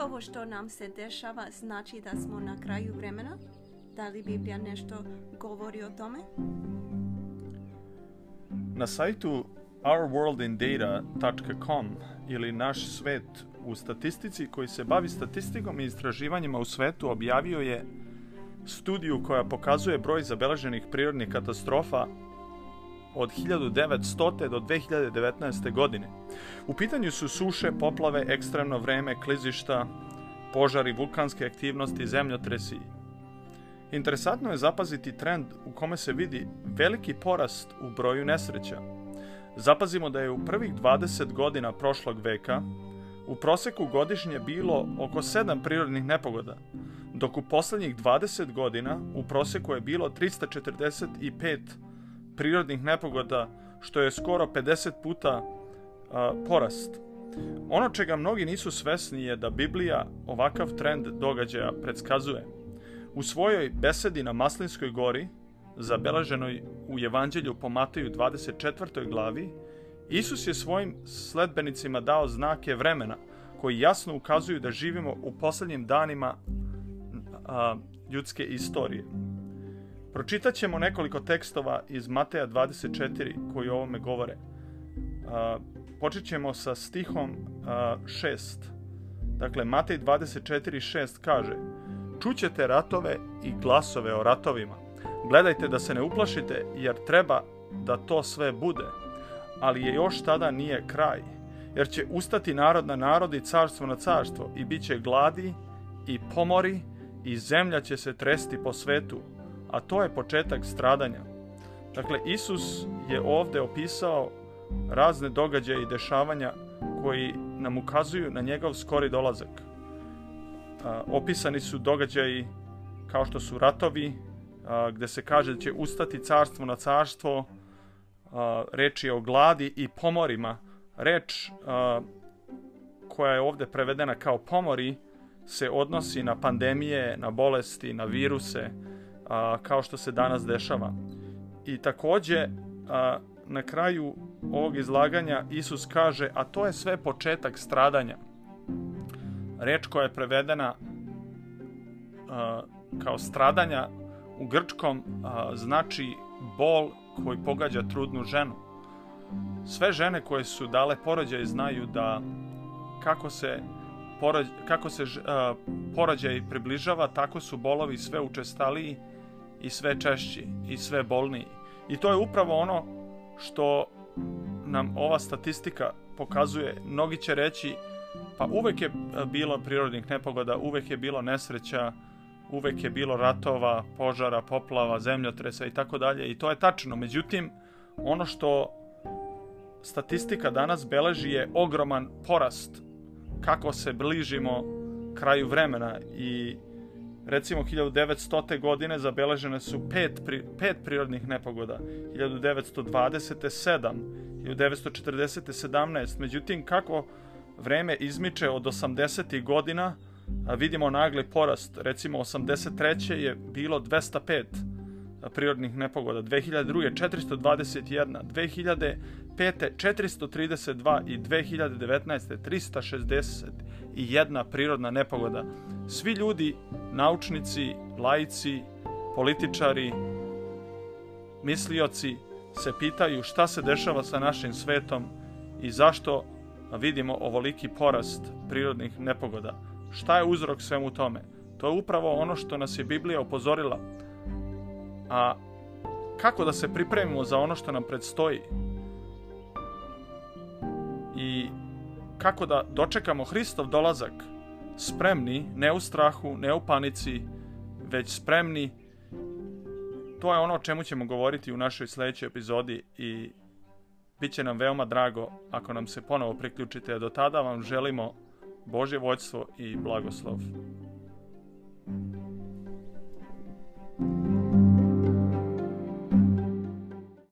ovo što nam se dešava znači da smo na kraju vremena? Da li Biblija nešto govori o tome? Na sajtu ourworldindata.com ili naš svet u statistici koji se bavi statistikom i istraživanjima u svetu objavio je studiju koja pokazuje broj zabeleženih prirodnih katastrofa od 1900. do 2019. godine. U pitanju su suše, poplave, ekstremno vreme, klizišta, požari, vulkanske aktivnosti, zemljotresi. Interesantno je zapaziti trend u kome se vidi veliki porast u broju nesreća. Zapazimo da je u prvih 20 godina prošlog veka u proseku godišnje bilo oko 7 prirodnih nepogoda, dok u poslednjih 20 godina u proseku je bilo 345 prirodnih nepogoda, što je skoro 50 puta a, porast. Ono čega mnogi nisu svesni je da Biblija ovakav trend događaja predskazuje. U svojoj besedi na Maslinskoj gori, zabeleženoj u Evanđelju po Mateju 24. glavi, Isus je svojim sledbenicima dao znake vremena koji jasno ukazuju da živimo u poslednjim danima a, ljudske istorije. Pročitat ćemo nekoliko tekstova iz Mateja 24 koji o ovome govore. Počet ćemo sa stihom a, 6. Dakle, Matej 24.6 kaže Čućete ratove i glasove o ratovima. Gledajte da se ne uplašite, jer treba da to sve bude. Ali je još tada nije kraj. Jer će ustati narod na narod i carstvo na carstvo i bit će gladi i pomori i zemlja će se tresti po svetu, a to je početak stradanja. Dakle, Isus je ovde opisao razne događaje i dešavanja koji nam ukazuju na njegov skori dolazak. Opisani su događaji kao što su ratovi, gde se kaže da će ustati carstvo na carstvo, reč je o gladi i pomorima. Reč koja je ovde prevedena kao pomori se odnosi na pandemije, na bolesti, na viruse, a, kao što se danas dešava. I takođe, a, na kraju ovog izlaganja Isus kaže, a to je sve početak stradanja. Reč koja je prevedena a, kao stradanja u grčkom a, znači bol koji pogađa trudnu ženu. Sve žene koje su dale porođaj znaju da kako se porođ, kako se a, porođaj približava, tako su bolovi sve učestaliji i sve češći i sve bolniji. I to je upravo ono što nam ova statistika pokazuje. Mnogi će reći, pa uvek je bilo prirodnih nepogoda, uvek je bilo nesreća, uvek je bilo ratova, požara, poplava, zemljotresa i tako dalje. I to je tačno. Međutim, ono što statistika danas beleži je ogroman porast kako se bližimo kraju vremena i recimo 1900. godine zabeležene su pet, pri, pet prirodnih nepogoda, 1920. 7, 1940. 17. Međutim, kako vreme izmiče od 80. godina, a vidimo nagli porast. Recimo, 83. je bilo 205 prirodnih nepogoda, 2002. 421, 2005. 432 i 2019. 361 prirodna nepogoda. Svi ljudi, naučnici, laici, političari, mislioci se pitaju šta se dešava sa našim svetom i zašto vidimo ovoliki porast prirodnih nepogoda. Šta je uzrok svemu tome? To je upravo ono što nas je Biblija upozorila A kako da se pripremimo za ono što nam predstoji? I kako da dočekamo Hristov dolazak spremni, ne u strahu, ne u panici, već spremni. To je ono o čemu ćemo govoriti u našoj sledećoj epizodi i bit će nam veoma drago ako nam se ponovo priključite. Do tada vam želimo Božje vođstvo i blagoslov.